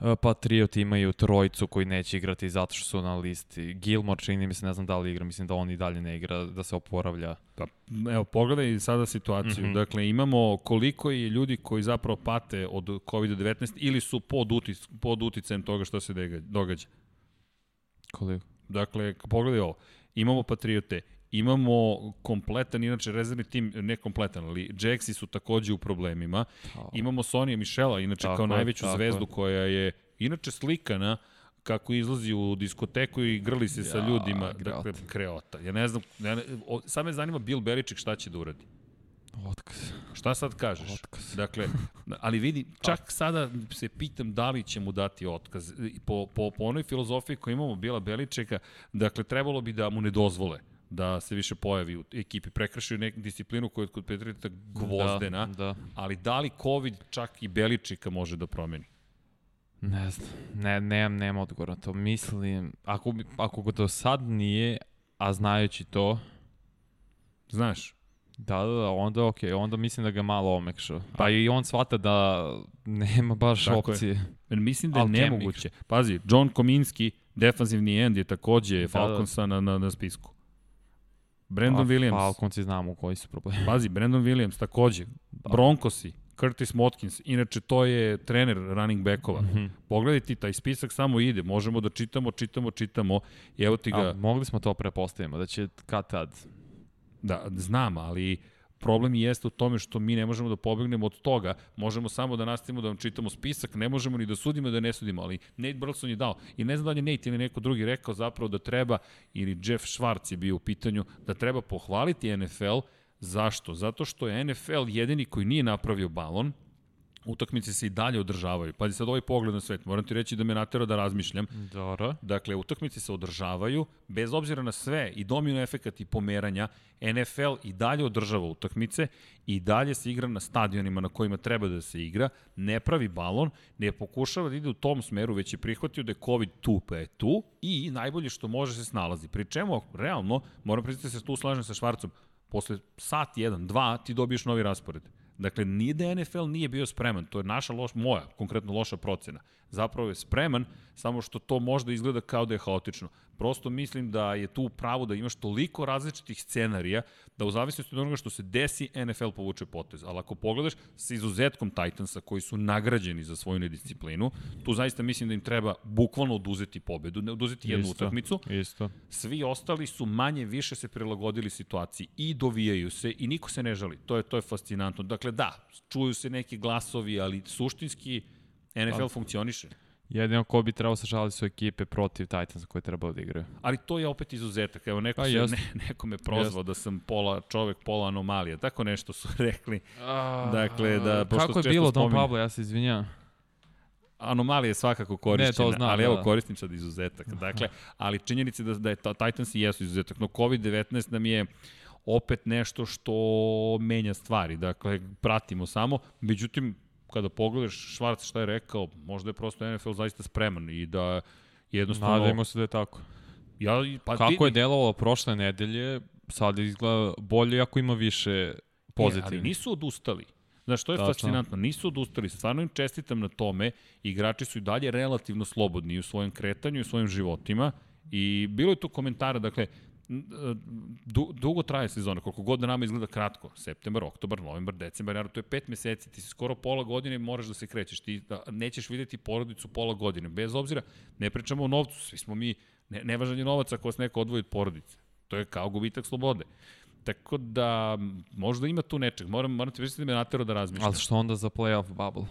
E, Patriot imaju trojicu koji neće igrati zato što su na listi. Gilmore čini mi se, ne znam da li igra, mislim da on i dalje ne igra, da se oporavlja.
Pa, evo, pogledaj sada situaciju. Mm. -hmm. Dakle, imamo koliko je ljudi koji zapravo pate od COVID-19 ili su pod, utic, pod uticajem toga što se događa.
Koliko?
Dakle, pogledaj ovo. Imamo Patriote, imamo kompletan, inače rezervni tim, ne kompletan, ali Jaxi su takođe u problemima. Imamo Sonija Mišela, inače
Tako
kao
je,
najveću
tako
zvezdu
je.
koja je inače slikana kako izlazi u diskoteku i grli se sa
Ja,
ljudima.
greota.
Dakle, kreota. Ja ne znam, ja ne, o, sad me zanima Bill Belichick šta će da uradi.
Otkaz.
Šta sad kažeš?
Otkaz.
Dakle, ali vidi, čak sada se pitam da li će mu dati otkaz. Po, po, po onoj filozofiji koju imamo Bila Beličeka, dakle, trebalo bi da mu ne dozvole da se više pojavi u ekipi. Prekršio neku disciplinu koja je kod Petrita gvozdena,
Da, da.
ali da li COVID čak i Beličika može da promeni?
Ne znam, ne, nemam, nemam odgovor na to. Mislim, ako, ako do sad nije, a znajući to,
Znaš,
da, da, da, onda ok, onda mislim da ga malo omekša. Pa i on shvata da nema baš
Tako je.
opcije.
mislim da je
Alchemic.
nemoguće. Pazi, John Kominski, defanzivni end je takođe
Da, da.
Falconsa na, na, na spisku. Brandon
Pa,
Williams.
Falconci znamo koji su problemi.
Pazi, Brandon Williams takođe.
Da.
Broncosi, Curtis Watkins, inače to je trener running backova.
Mhm.
Pogledaj ti, taj spisak samo ide, možemo da čitamo, čitamo, čitamo i evo ti ga,
A, mogli smo to prepostavimo, da će kad tad.
Da, znam, ali problem jeste u tome što mi ne možemo da pobegnemo od toga, možemo samo da nastavimo da vam čitamo spisak, ne možemo ni da sudimo da ne sudimo, ali Nate Burleson je dao, i ne znam da li je Nate ili neko drugi rekao zapravo da treba, ili Jeff Schwartz je bio u pitanju, da treba pohvaliti NFL, zašto? Zato što je NFL jedini koji nije napravio balon, utakmice se i dalje održavaju. Pazi sad ovaj pogled na svet, moram ti reći da me natera da razmišljam.
Dobro.
Dakle, utakmice se održavaju, bez obzira na sve i domino efekat i pomeranja, NFL i dalje održava utakmice i dalje se igra na stadionima na kojima treba da se igra, ne pravi balon, ne pokušava da ide u tom smeru, već je prihvatio da je COVID tu pa je tu i najbolje što može se snalazi. Pri čemu, realno, moram priznati da se tu slažem sa Švarcom, posle sat, jedan, dva, ti dobiješ novi raspored. Dakle, nije da NFL nije bio spreman, to je naša loš, moja, konkretno loša procena. Zapravo je spreman, samo što to možda izgleda kao da je haotično. Prosto mislim da je tu pravo da imaš toliko različitih scenarija da u zavisnosti od onoga što se desi, NFL povuče potez. Ali ako pogledaš sa izuzetkom Titansa koji su nagrađeni za svoju nedisciplinu, tu zaista mislim da im treba bukvalno oduzeti pobedu, ne oduzeti jednu
Isto.
utakmicu,
Isto.
svi ostali su manje više se prilagodili situaciji i dovijaju se i niko se ne žali. To je to je fascinantno. Dakle da, čuju se neki glasovi, ali suštinski NFL
Pa.
funkcioniše.
Jedino ko bi trebao se žaliti su ekipe protiv Titansa koje trebao da igraju.
Ali to je opet izuzetak. Evo neko
Pa,
se ne, neko me prozvao da sam pola čovek, pola anomalija. Tako nešto su [LAUGHS] rekli. Dakle, da, pošto
Kako je bilo, Don
spominjem-
Pablo, ja se izvinjam.
Anomalija je svakako korišćena,
Ne, to znam,
ali
da,
evo
da.
koristim sad izuzetak. Dakle, ali činjenica da, da je ta- Titans i jesu izuzetak, no COVID-19 nam je opet nešto što menja stvari. Dakle, pratimo samo. Međutim, kada pogledaš Švarc šta je rekao, možda je prosto NFL zaista spreman i da jednostavno...
Nadajmo se da je tako.
Ja, pa
Kako
vidi-
je delovalo prošle nedelje, sad izgleda bolje ako ima više pozitivnih.
ali nisu odustali. Znaš, to je
Tačno.
fascinantno. Nisu odustali. Stvarno im čestitam na tome. Igrači su i dalje relativno slobodni u svojem kretanju i u svojim životima. I bilo je tu komentara, dakle, du, dugo traje sezona, koliko god da nama izgleda kratko, septembar, oktobar, novembar, decembar, naravno, to je pet meseci, ti si skoro pola godine moraš da se krećeš, ti da, nećeš videti porodicu pola godine, bez obzira, ne pričamo o novcu, svi smo mi, ne, nevažan je novac ako vas neko odvoji od porodice, to je kao gubitak slobode. Tako da, možda ima tu nečeg. Moram, moram ti priznati da me natero da razmišljam.
Ali što onda za playoff bubble?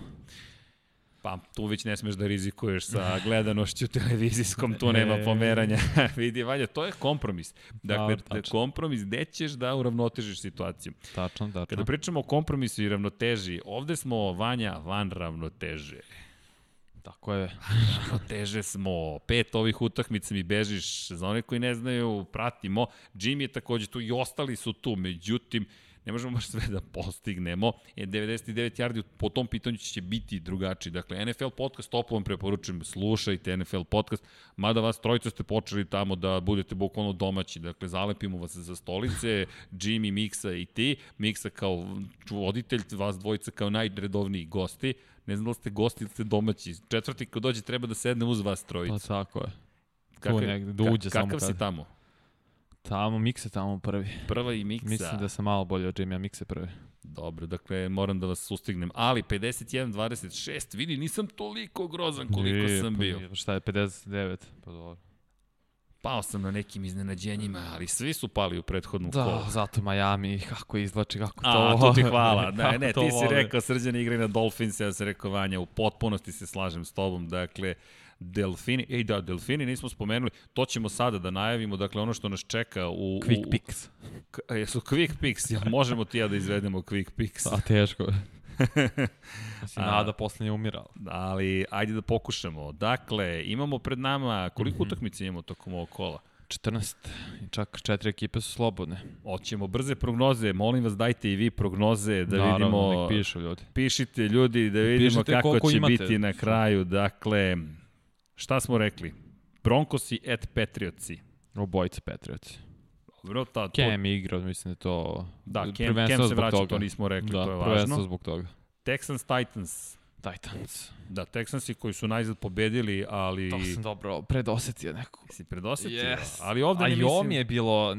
Pa, tu već ne smeš da rizikuješ sa [LAUGHS] gledanošću televizijskom, tu nema pomeranja. [LAUGHS] Vidi, Vanja, to je kompromis. Dakle,
Da,
da,
tačno.
kompromis gde ćeš da uravnotežiš situaciju.
Tačno, tačno.
Kada pričamo o kompromisu i ravnoteži, ovde smo, Vanja, van ravnoteže.
Tako je. [LAUGHS]
Ravnoteže smo, pet ovih utakmica mi bežiš, za one koji ne znaju, pratimo. Jimmy je takođe tu i ostali su tu, međutim, ne možemo baš sve da postignemo. E, 99 yardi po tom pitanju će biti drugačiji. Dakle, NFL podcast toplo vam preporučujem, slušajte NFL podcast, mada vas trojica ste počeli tamo da budete bukvalno domaći. Dakle, zalepimo vas za stolice, [LAUGHS] Jimmy, Miksa i ti. Miksa kao voditelj, vas dvojica kao najredovniji gosti. Ne znam da li ste gosti ili ste domaći. Četvrti ko dođe treba da sedne uz vas trojica.
Pa tako je.
Kakav,
negde, da uđe
ka,
samo
Kakav
kad-
si tamo?
Tamo, Mikse tamo prvi.
Prva i Miksa.
Mislim da sam malo bolje od Jimmy, a Mikse prvi.
Dobro, dakle, moram da vas sustignem. Ali 51-26, vidi, nisam toliko grozan koliko
Nije,
sam
pa
bio.
Šta je, 59? Pa dobro.
Pao sam na nekim iznenađenjima, ali svi su pali u prethodnom
Da,
kolu.
zato Miami, kako izvlači, kako to
A, to ti hvala. Da, [LAUGHS] ne,
to
ti si rekao srđan igra na Dolphins, ja sam rekao Vanja, u potpunosti se slažem s tobom. Dakle, Delfini, ej da, Delfini nismo spomenuli, to ćemo sada da najavimo, dakle ono što nas čeka u...
Quick
u,
picks.
K, jesu quick picks, jel možemo ti ja da izvedemo quick picks?
A teško je. [LAUGHS] Mislim, nada poslednje umirala.
ali ajde da pokušamo. Dakle, imamo pred nama, koliko
Mhm.
utakmica imamo tokom ovog kola?
14. I čak četiri ekipe su slobodne.
Hoćemo brze prognoze, molim vas dajte i vi prognoze da
Naravno,
vidimo,
nek pišu ljudi.
pišite ljudi da vidimo
Pišite
kako će
imate.
biti na kraju. Dakle, šta smo rekli? Broncosi at Patriotsi.
Obojica Patriotsi.
Dobro, ta, to,
Cam igra, mislim da to...
da, Cam, Cam se vraća,
toga.
to nismo rekli,
da,
to je važno.
zbog toga.
Texans Titans.
Titans.
Da, Texansi koji su najzad pobedili, ali...
To sam dobro predosetio nekako.
Si predosetio,
Yes.
ali ovde
A
ne
i
mislim...
ovo mi je bilo...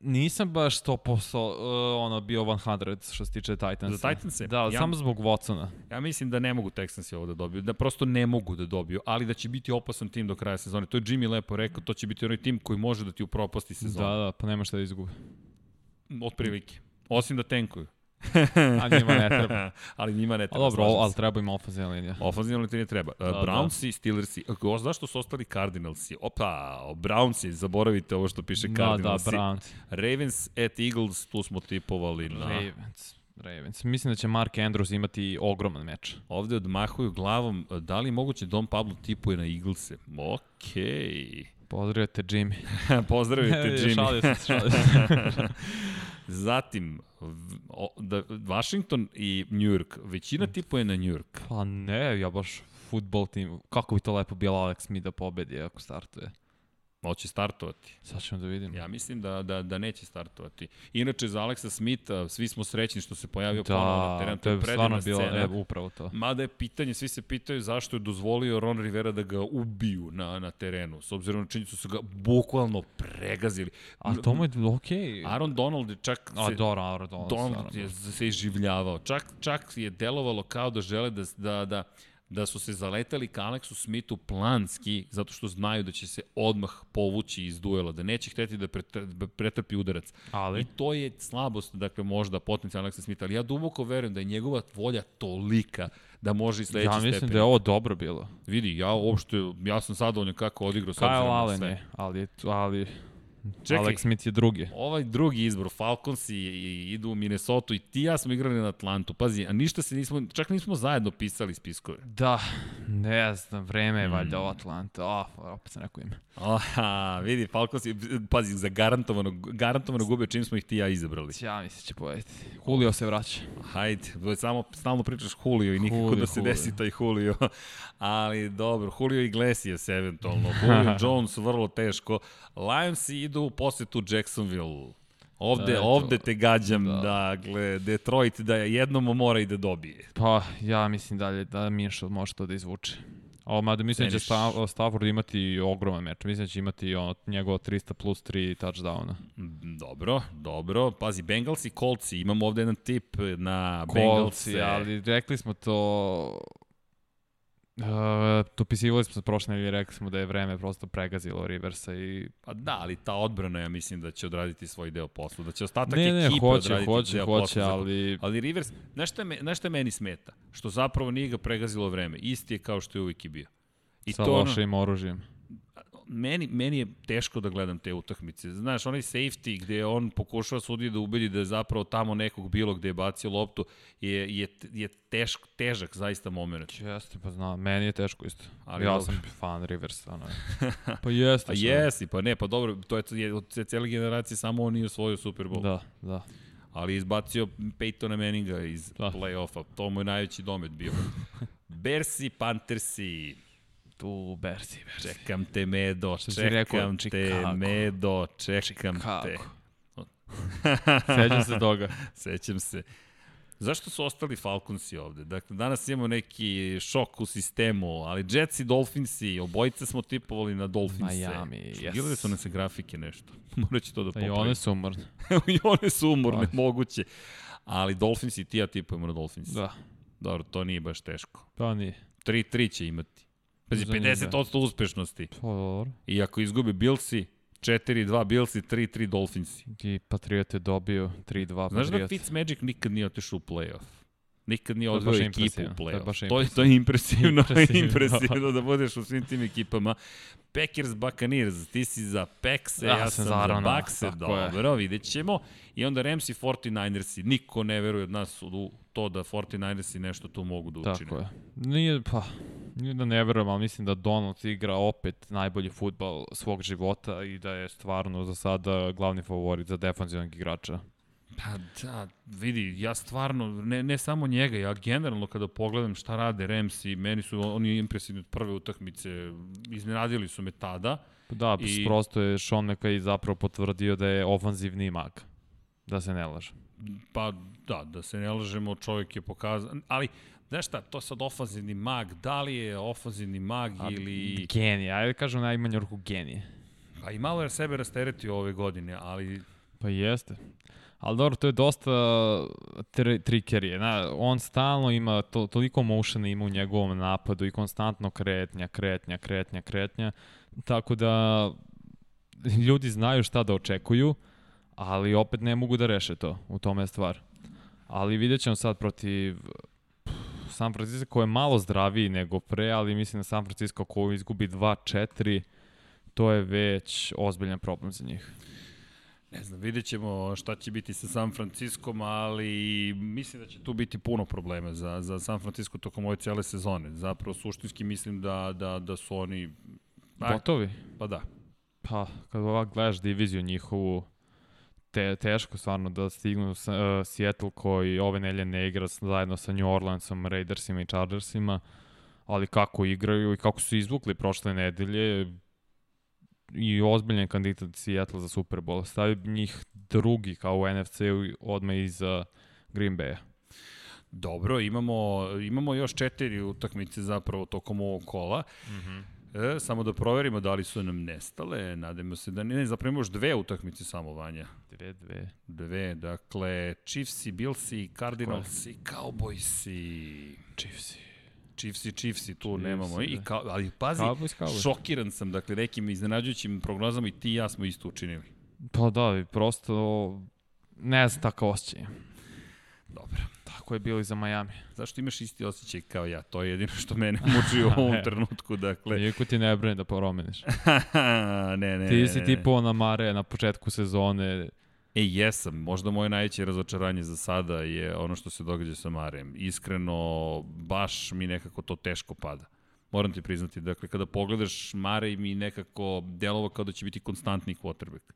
Nisam baš 100% uh, ono bio 100 što se tiče Titansa.
Za Titanse?
Da,
Ja-
samo zbog Watsona.
Ja mislim da ne mogu Texansi ovo da dobiju, da prosto ne mogu da dobiju, ali da će biti opasan tim do kraja sezone. To je Jimmy lepo rekao, to će biti onaj tim koji može da ti upropasti sezonu.
Da, da, pa nema šta da izgubi.
Od prilike. Osim da tenkuju.
A njima ne treba. [LAUGHS]
ali njima ne
A
treba.
dobro,
slažem
ali treba im ofenzivna linija.
Ofenzivna linija treba. Da,
da.
Brownsi, Steelersi. O, zašto su ostali Cardinalsi? Opa, Brownsi, zaboravite ovo što piše
Da, da,
Cardinalsi.
Browns.
Ravens at Eagles, tu smo tipovali na...
Ravens. Ravens. Mislim da će Mark Andrews imati ogroman meč.
Ovde odmahuju glavom, da li je moguće Don Pablo tipuje na Eaglese? Okej.
Pozdravite Jimmy. [LAUGHS]
Pozdravite [LAUGHS] Jimmy.
šalio sam se, šalio sam.
Zatim, da, Washington i New York. Većina tipuje na New York.
Pa ne, ja baš futbol tim. Kako bi to lepo bilo Alex Smith da pobedi ako startuje.
Hoće startovati.
Sad ćemo da vidimo.
Ja mislim da, da, da neće startovati. Inače, za Aleksa Smitha, svi smo srećni što se pojavio ponovo na terenu.
Da, to je
predivna
stvarno bilo,
scena.
e, upravo to.
Mada je pitanje, svi se pitaju zašto je dozvolio Ron Rivera da ga ubiju na, na terenu, s obzirom na činjenicu su ga bukvalno pregazili.
A to mu je okej.
Aaron Donald je čak
A
se,
dobro, Aaron Donald.
Donald je se iživljavao. Čak, čak je delovalo kao da žele da, da, da, da su se zaletali ka Aleksu Smithu planski, zato što znaju da će se odmah povući iz duela, da neće hteti da pretrpi, pretrpi udarac. I
Ali,
to je slabost, dakle, možda potencijalno Aleksa Smitha, ali ja duboko verujem da je njegova volja tolika da može i sledeći
ja mislim
stepen.
da je ovo dobro bilo.
Vidi, ja uopšte, ja sam zadovoljan kako odigrao
Kyle
obzirom na
Allen je, ali, ali
Čekaj.
Alex Smith je drugi.
Ovaj drugi izbor, Falcons i, i idu u Minnesota i ti i ja smo igrali na Atlantu. Pazi, a ništa se nismo, čak nismo zajedno pisali spiskove.
Da, ne znam, vreme je
Hmm.
valjda ovo Atlanta. A, opet sam rekao ime.
Aha, vidi, Falcons je, pazi, za garantovano, garantovano gube čim smo ih ti i ja izabrali.
Ja mislim će pobediti. Julio se vraća.
Hajde, samo stalno pričaš Julio i nikako
Julio,
da se
Julio.
desi taj Julio. [LAUGHS] Ali dobro, Julio Iglesias eventualno. Julio [LAUGHS] Jones vrlo teško. Lions idu u posetu Jacksonville. Ovde,
Eto.
ovde te gađam,
Da.
da. dakle, Detroit da jednom mora i da dobije.
Pa, ja mislim dalje da Minšel može to da izvuče. Ovo, mada mislim da će Stafford imati ogroman meč. Mislim da će imati ono, njegovo 300 plus 3 touchdowna.
Mm, Dobro, dobro. Pazi, Bengals i Colts, imamo ovde jedan tip na
Kolci,
Bengals.
ali rekli smo to... Uh, dopisivali smo se prošle nedelje, rekli smo da je vreme prosto pregazilo Riversa i
Pa da, ali ta odbrana, ja mislim da će odraditi svoj deo posla, da će ostatak
ne, ne,
ekipe
hoće,
odraditi
hoće,
deo
hoće,
posla. za-
ali
Ali Rivers, znaš šta, me, šta meni smeta? Što zapravo nije ga pregazilo vreme. Isti je kao što je uvijek i bio. I
sa
to ono,
lošim oružjem.
Meni, meni je teško da gledam te utakmice. Znaš, onaj safety gde on pokušava sudije da ubedi da je zapravo tamo nekog bilo gde je bacio loptu je, je, je tešk, težak zaista moment.
Jeste, pa znam, meni je teško isto.
Ali
ja
dobro.
sam fan Riversa, ono. [LAUGHS] Pa jeste.
Pa jesi, pa ne, pa dobro, to je, je od cele generacije samo on nije osvojio Super Bowl.
Da, da.
ali izbacio Peytona Manninga iz
Da.
play-offa. To mu je najveći domet bio. [LAUGHS] Bersi, Panthersi.
Tu, Bersi, Bersi.
Čekam te, Medo,
si rekao,
čekam te,
Chicago.
Medo, čekam te.
Kako? [LAUGHS] Sećam se toga.
Sećam se. Zašto su ostali Falconsi ovde? Dakle, danas imamo neki šok u sistemu, ali Jets i Dolphinsi, obojice smo tipovali na Dolphinse.
Miami, yes.
Gledali su nas grafike nešto. [LAUGHS] Morat ću to da
I
popravim.
one su umrne. [LAUGHS]
I one su umorne,
Da.
moguće. Ali Dolphins i ti ja tipujemo na Dolphins.
Da,
Dobro, to nije baš teško.
pa nije.
3-3 će imati. Pazi,
Za njih,
50% uspešnosti.
Pa dobro.
I ako izgubi Billsi, 4-2 Billsi, 3-3 Dolphinsi.
I Patriote dobio 3-2
Znaš da. Fitzmagic nikad nije otišao u play-off? Nikad nije
je
odveo ekipu u
je
play-off.
baš
To, je, to je impresivno, [LAUGHS]
Impresivno.
impresivno da budeš u svim tim ekipama. Packers, Buccaneers, ti si za Packse,
Ja
ja,
sam za
za Buckse,
tako je.
dobro, vidjet ćemo. I onda Rams i 49ersi, niko ne veruje od nas u to da 49ersi nešto tu mogu da učine.
Tako je. Nije, pa, nije da ne verujem, ali mislim da Donald igra opet najbolji futbal svog života i da je stvarno za sada glavni favorit za defanzivnog igrača.
Pa da, vidi, ja stvarno, ne, ne samo njega, ja generalno kada pogledam šta rade Ramsi, meni su oni impresivni od prve utakmice, iznenadili su me tada.
Da,
I-
prosto je Sean McVay zapravo potvrdio da je ofanzivni mag. Da se ne laže.
Pa da, da se ne lažemo, čovjek je pokazao, ali znaš šta, to sad ofanzivni mag, da li je ofanzivni mag
A,
ili...
Genije, ajde kažem najmanju ruku genije.
Pa i malo je sebe rasteretio ove godine, ali
Pa jeste. Ali dobro, to je dosta tri, trikerije. Na, on stalno ima to, toliko motiona ima u njegovom napadu i konstantno kretnja, kretnja, kretnja, kretnja. Tako da ljudi znaju šta da očekuju, ali opet ne mogu da reše to. U tome je stvar. Ali vidjet ćemo sad protiv San Francisco koji je malo zdraviji nego pre, ali mislim da San Francisco koji izgubi 2-4, to je već ozbiljan problem za njih.
Ne znam, vidjet ćemo šta će biti sa San Franciskom, ali mislim da će tu biti puno problema za, za San Francisco tokom ove cijele sezone. Zapravo, suštinski mislim da, da, da su oni...
Gotovi?
pa da.
Pa, kad ovak gledaš diviziju njihovu, te, teško stvarno da stignu sa, uh, Seattle koji ove nelje ne igra zajedno sa New Orleansom, Raidersima i Chargersima, ali kako igraju i kako su izvukli prošle nedelje i ozbiljan kandidat Seattle za Super Bowl. Stavi njih drugi kao u NFC-u odmah iza Green Bay-a.
Dobro, imamo, imamo još četiri utakmice zapravo tokom ovog kola.
Mm -hmm.
E, samo da proverimo da li su nam nestale. Nadamo se da ne, ne zapravo još dve utakmice samo vanja.
Dve, dve.
Dve, dakle, Chiefsi, Billsi, Cardinalsi, Cowboysi.
Chiefs.
Chiefsi, Chiefsi, tu
Chiefsi,
nemamo. I
da.
ka, ali pazi,
Cowboys, Cowboys.
šokiran sam, dakle, nekim iznenađujućim prognozama i ti i ja smo isto učinili.
Pa da, i prosto ne znam takav osjećaj.
Dobro.
Tako je bilo i za Miami.
Zašto imaš isti osjećaj kao ja? To je jedino što mene [LAUGHS] muči u ovom [LAUGHS] trenutku, dakle.
Niko ti ne brine da promeniš. [LAUGHS]
ne, ne,
Ti si
ne.
tipao na Mare na početku sezone.
E, jesam. Možda moje najveće razočaranje za sada je ono što se događa sa Marijem. Iskreno, baš mi nekako to teško pada. Moram ti priznati, dakle, kada pogledaš Marej mi nekako delovo kao da će biti konstantni quarterback.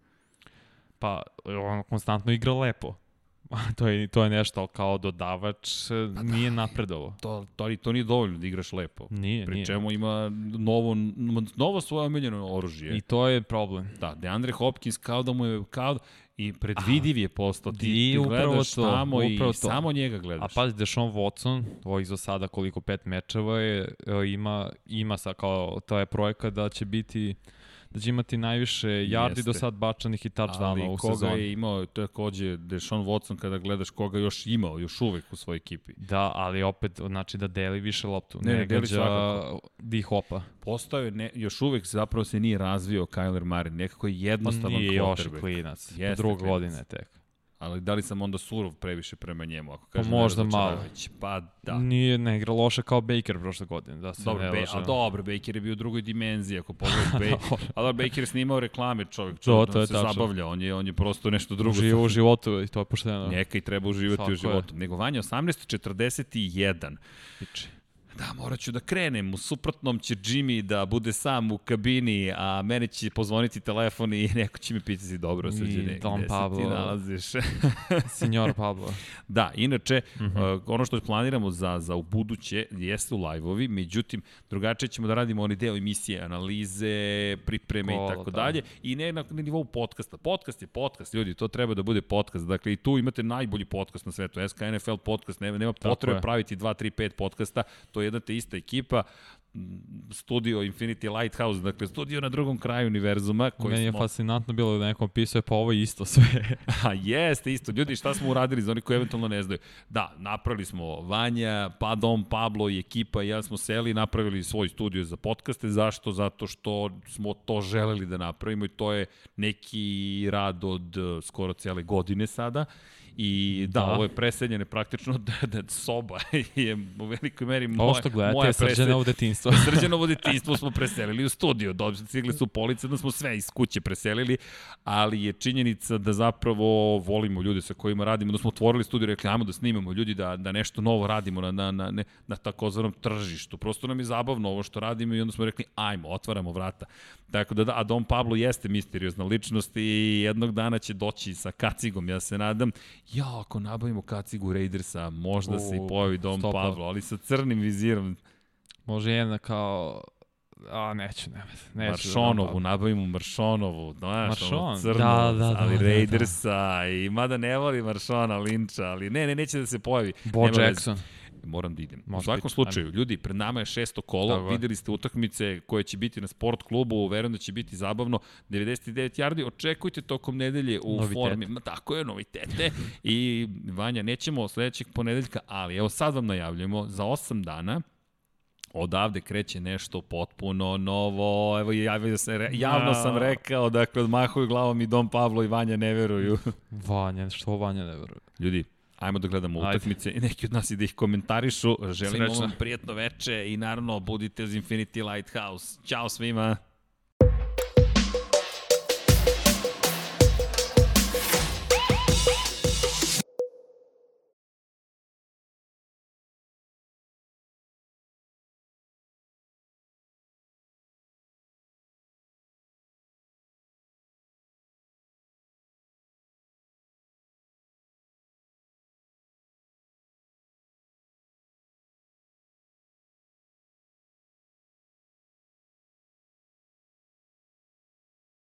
Pa, on konstantno igra lepo. [LAUGHS] to, je, to je nešto, ali kao dodavač
Pa
pa nije napredovo.
To, to, to nije dovoljno da igraš lepo.
Nije,
Pri
nije.
čemu ima novo, novo svoje omiljeno oružje.
I to je problem.
Da, DeAndre Hopkins kao da mu je kao i predvidiv je postao. Ti, ti
upravo
gledaš
to,
tamo i
to.
samo njega
A
gledaš.
pazi, Deshaun Watson, ovih za sada koliko pet mečeva je, e, ima, ima sa kao, to je projekat da će biti da će imati najviše yardi do sad bačanih i touchdownova
Ali
u
koga
sezoni.
je imao takođe Deshaun Watson kada gledaš koga još imao, još uvek u svojoj ekipi.
Da, ali opet znači da deli više loptu.
Ne,
Ne,
ne, deli svakako.
di hopa.
Postao je, ne, još uvek zapravo se nije razvio Kyler Murray, nekako je jednostavan
Nije još
quarterback.
klinac. Druga godine tek.
Ali da li sam onda surov previše prema njemu, ako
Pa
kažem
možda
da je
malo.
Pa da.
Nije, ne igra loše kao Baker prošle godine, da se
Dobro,
ne laže.
a dobro, Baker je bio u drugoj dimenziji, ako pogledaš [LAUGHS] Baker. ali Baker je snimao reklame, čovjek,
To,
čovjek
to je
se
tačno.
zabavlja, on je, on je prosto nešto drugo.
Uživa u životu i to je pošteno.
Neka i treba uživati
Svako
u
je.
životu. Nego Vanja, 18.41.
Piči.
Da, morat ću da krenem. U suprotnom će Jimmy da bude sam u kabini, a mene će pozvoniti telefon i [LAUGHS] neko će mi pitati dobro suđene.
Don
gde
Pablo.
se ti nalaziš? [LAUGHS]
Signor Pablo.
da, inače,
Mhm.
-huh. uh, ono što planiramo za, za u buduće jeste u live-ovi, međutim, drugačije ćemo da radimo oni deo emisije, analize, pripreme i tako
da.
dalje, i ne na, na nivou podcasta. Podcast je podcast, ljudi, to treba da bude podcast. Dakle, i tu imate najbolji podcast na svetu, SKNFL podcast, nema, nema potrebe praviti 2, 3, 5 podcasta, to je jedna te ista ekipa, studio Infinity Lighthouse, dakle studio na drugom kraju univerzuma koji
Meni je
smo...
fascinantno bilo da nekom pisao, pa ovo je isto sve. [LAUGHS]
A jeste isto. Ljudi, šta smo uradili za oni koji eventualno ne znaju? Da, napravili smo Vanja, pa Dom, Pablo i ekipa i ja smo seli i napravili svoj studio za podcaste. Zašto? Zato što smo to želeli da napravimo i to je neki rad od eh, skoro cele godine sada. I da,
Da.
ovo je preseljene praktično da, [LAUGHS] da soba [LAUGHS] je u velikoj meri moja,
Ovo što gledate
moja
je srđenovo detinstvo. [LAUGHS]
Srđanovo detinstvo smo preselili u studio, dobro, stigli su police, da smo sve iz kuće preselili, ali je činjenica da zapravo volimo ljude sa kojima radimo, da smo otvorili studio, rekli, ajmo da snimamo ljudi, da, da nešto novo radimo na, na, na, ne, na takozvanom tržištu. Prosto nam je zabavno ovo što radimo i onda smo rekli, ajmo, otvaramo vrata. Tako da, da, a Don Pablo jeste misteriozna ličnost i jednog dana će doći sa kacigom, ja se nadam. Ja, ako nabavimo kacigu Raidersa, možda se i
U,
pojavi Don
stopno.
Pablo, ali sa crnim vizirom.
Može jedna kao... A, neću, ne, neću.
Maršonovu, nabavimo Maršonovu, znaš, ono
Maršon?
crno,
Da, da, da,
ali
da, da.
Raidersa, i mada ne voli Maršona, Linča, ali ne, ne, neće da se pojavi.
Bo
Nema.
Jackson.
Moram da idem. U
Može
svakom
biti,
slučaju, ljudi, pred nama je šesto kolo,
Tako je.
videli ste utakmice koje će biti na sport klubu, verujem da će biti zabavno. 99 yardi, očekujte tokom nedelje u
Novitete.
formi. Ma, tako je, novitete. I Vanja, nećemo sledećeg ponedeljka, ali evo sad vam najavljujemo, za 8 dana odavde kreće nešto potpuno novo. Evo, javio se, re- javno sam rekao, dakle, odmahuju glavom i Dom Pablo i Vanja ne veruju.
Vanja, što Vanja ne veruje.
Ljudi, ajmo da gledamo
Ajde.
utakmice i neki od nas i da ih komentarišu. Želimo
Srećno.
vam prijetno veče i naravno budite uz Infinity Lighthouse. Ćao svima!